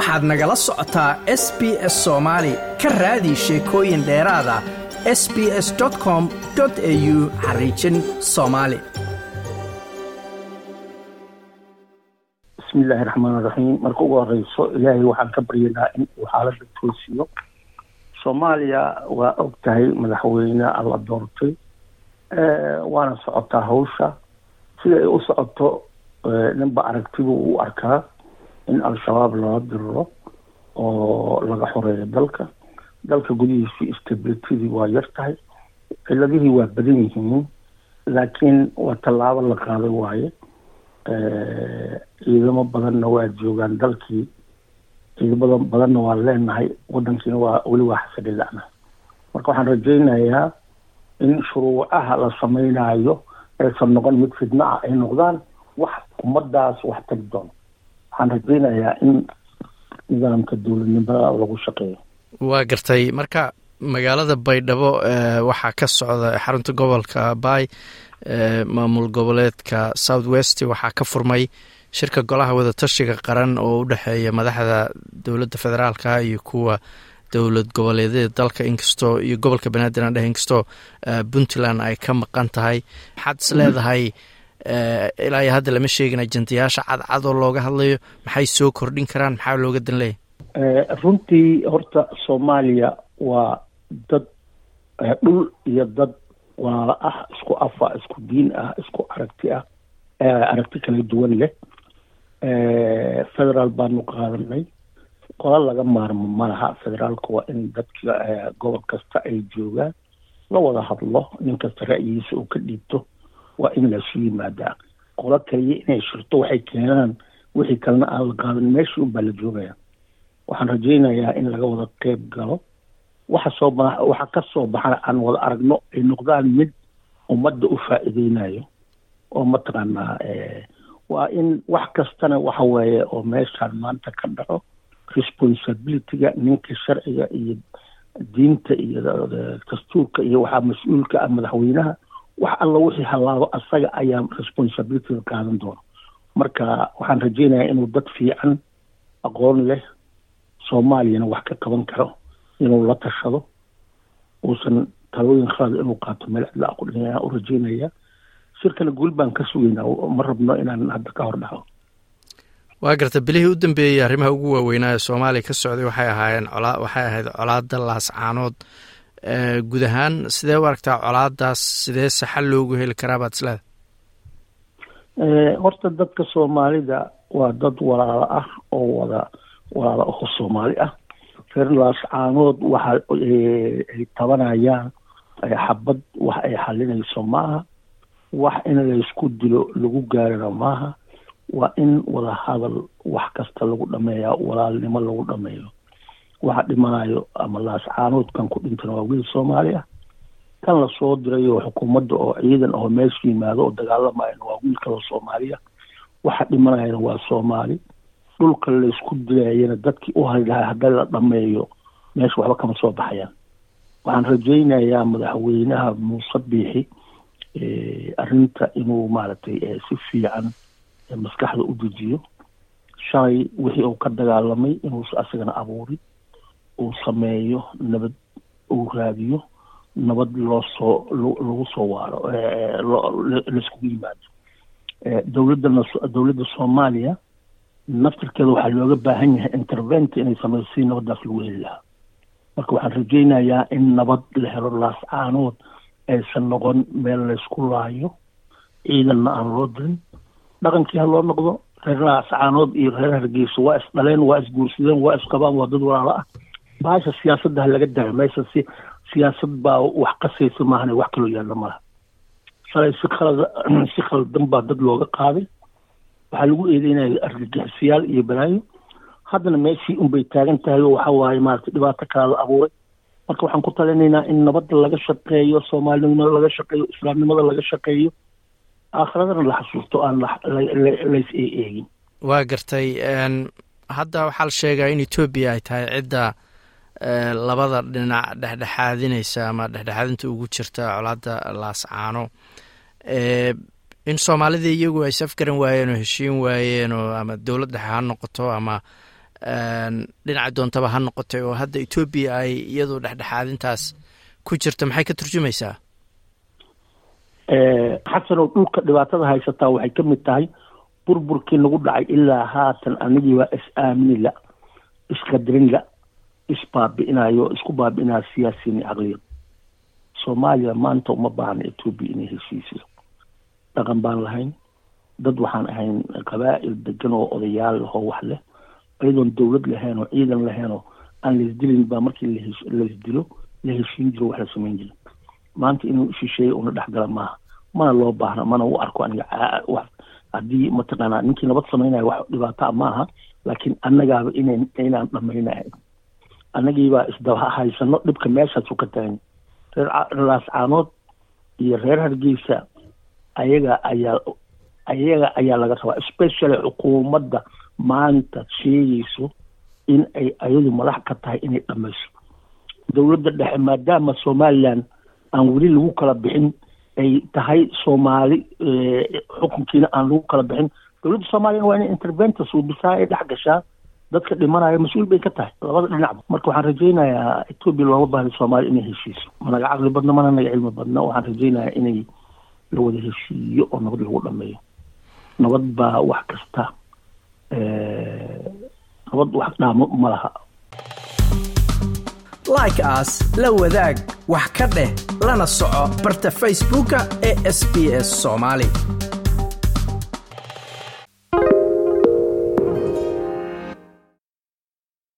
waxaad nagala socotaa s b s soomaali ka raadi sheekooyin dheeraada s b s com au xariijin soomaali bismillaahi raxmaan raxiim marka ugu horeyso ilaahay waxaan ka baryanaa in uu xaalada toosiyo. Soomaaliya waa og tahay madaxweyne alla doortay waana socotaa hawsha. Sida ay u socoto ninba aragtibu u arkaa in al-shabaab lala diriro oo laga xoreeyo dalka. Dalka gudihiisii stabilitydii waa yar tahay. Ciladihii waa badan yihiin laakiin waa tallaabo la qaaday waaye. Ciidamo badanna waa joogaan dalkii ciidamada badanna waa leenahay wadankiina waa weli waa xasililana marka waxaan rajaynayaa in shuruucaha la samaynayo aysan noqon mid fidno ah ay noqdaan wax ummadaas wax tagi doono waxaan rajaynayaa in nidaamka dowladnimada lagu shaqeeyo. Waa gartay. Marka magaalada baydhabo waxaa ka socda xarunta gobolka baay maamul goboleedka south west. Waxaa ka furmay shirka golaha wadatashiga qaran oo u dhexeeya madaxda dowladda federaalka iyo kuwa dowlad goboleedyada dalka inkastoo iyo gobolka banaadir aan inkastoo puntland ay ka maqan tahay. Maxaad is leedahay ilaa iyo hadda lama sheegin ajandayaasha cadcad oo looga hadlayo maxay soo kordhin karaan maxaa looga dan leeyahy runtii horta soomaaliya waa dad dhul iyo dad walaalo ah isku afa isku diin ah isku aragti ah aragti kala duwan leh. Federaal baanu qaadanay qola laga maarmo malaha federaalka waa in dadka gobol kasta ay joogaan la wada hadlo nin kasta ra'yigiisa uu ka dhiibto waa in lasu yimaadaa qolo kaliya inay shirto waxay keenaan wixii kalena aan la qaadan meeshii unbaa la joogaya waxaan rajaynayaa in laga wada qeyb galo. Waxa soo waxa ka soo baxana aan wada aragno ay noqdaan mid ummadda u faa'iideynayo oo mataqaanaa waa in wax kastana waxa weeye oo meeshaan maanta ka dhaco responsibilityga ninka sharciga iyo diinta iyo dastuurka iyo waxaa mas'uulka ah madaxweynaha wax alla wixii hallaabo asaga ayaa responsibilityga qaadan doona. Marka waxaan rajaynayaa inuu dad fiican aqoon leh soomaaliyana wax ka qaban karo inuu la tashado uusan talooyin khalad inuu qaato meel cidla dhinaya u rajaynaya shirkana guul baan ka sugaynaa ma rabno inaan hadda ka hor dhaco. Waa garta bilihii u dambeeyey arrimaha ugu waaweynaa ee soomaaliya ka socday waxay ahaayeen colaa waxay ahayd colaada laascaanood guud ahaan sidee u aragtaa colaadaas? Sidee saxal loogu heli karaa baad isleeda horta dadka soomaalida waa dad walaalo ah oo wada walaalo oo soomaali ah. Reer laascaanood waxa ay tabanayaan xabad wax ay xalinayso maaha. Wax in laysku dilo lagu gaarana maaha. Waa in wada hadal wax kasta lagu dhameeyaa walaalnimo lagu dhameeyo waxa dhimanayo ama laascaanoodkan ku dhintana waa wiil soomaali ah. Kan la soo dirayo xukuumadda oo ciidan oo meesha yimaado oo dagaalamayana waa wiil kala soomaaliya waxa dhimanayana waa soomaali. Dhulka laysku dilayana dadkii u hari lahaa hadda la dhameeyo meesha waxba kama soo baxayaan. Waxaan rajaynayaa madaxweynaha muuse biixi arrinta inuu maaragtay si fiican maskaxda u dejiyo. Shalay wixii uu ka dagaalamay inuusa asagana abuuri uu sameeyo nabad uu raadiyo nabad loo soo lagu soo waaro laiskugu yimaado. Dowladana dowladda soomaaliya naftirkeeda waxaa looga baahan yahay intervent inay sameyso si nabadaas lagu heli lahaa. Marka waxaan rajaynayaa in nabad la helo laascaanood aysan noqon meel laysku laayo ciidanna aan loo dirin. Dhaqankii ha loo noqdo reer laascaanood iyo reer hargeysa waa isdhaleen waa isguursadeen waa isqabaan waa dad walaalo ah baasha siyaasadda ha laga dayo meesha si siyaasad baa wax qasaysa maahane wax kaloo yaalla malaha shalay si khalada si khaldan baa dad looga qaaday. Waxaa lagu eedeynaya argagixisayaal iyo balaayo haddana meeshii unbay taagan tahay oo waxa waaye maaragtay dhibaato kala la abuuray. Marka waxaan ku talinaynaa in nabadda laga shaqeeyo soomaalinimada laga shaqeeyo islaamnimada laga shaqeeyo aakhiradana la xasuusto aan lays eegin. Waa gartay hadda waxaa la sheegaa in etoobiya ay tahay cidda labada dhinac dhexdhexaadinaysa ama dhexdhexaadinta ugu jirta colaadda laascaano in soomaalida iyagu ay safgaran waayeen oo heshiin waayeen oo ama dowlad dhexe ha noqoto ama dhinaca doontaba ha noqotay oo hadda etoobiya ay iyadu dhexdhexaadintaas ku jirta maxay ka turjumaysaa? Xasanow dhulka dhibaatada haysataa waxay ka mid tahay burburkii nagu dhacay ilaa haatan anigii waa is aaminila isqadarinla isbaabi'inayo isku baabi'inaya siyaasiini caqliyad soomaaliya maanta uma baahna etoobiya inay heshiisiyo. Dhaqan baan lahayn. Dad waxaan ahayn qabaa'il degan oo odayaal lahoo wax leh. Iyadoon dowlad lahayn oo ciidan lahayn oo aan laisdilin baa markii laisdilo la heshiin jiro wax la samayn jira maanta inuu shisheeye una dhexgala maaha. Mana loo baahna mana u arko aniga haddii mataqaanaa ninkii nabad samaynayo wax dhibaataa maaha laakiin annagaaba inaan dhamaynahay annagiibaa isdaba haysano dhibka meeshaasu ka tagan reer laascaanood iyo reer hargeysa ayaga ayaa ayaga ayaa laga rabaa especially xukuumadda maanta sheegayso in ay ayadu madax ka tahay inay dhamayso dowladda dhexe maadaama somaliland aan weli lagu kala bixin ay tahay soomaali xukunkiina aan lagu kala bixin dowladda soomaaliyana waa inay interventa suubisaa ee dhex gashaa dadka dhimanaya mas'uul bay ka tahay. Labada dhinacba marka waxaan rajaynayaa etoobiya looma baahda soomaaliya inay heshiiso. Managa caqli badna mana naga cilmi badna. Waxaan rajaynayaa inay la wada heshiiyo oo nabad lagu dhameeyo nabad baa wax kasta nabad wax dhaamo ma laha. Like aas la wadaag wax ka dheh lana soco barta facebooka ee sb s soomaali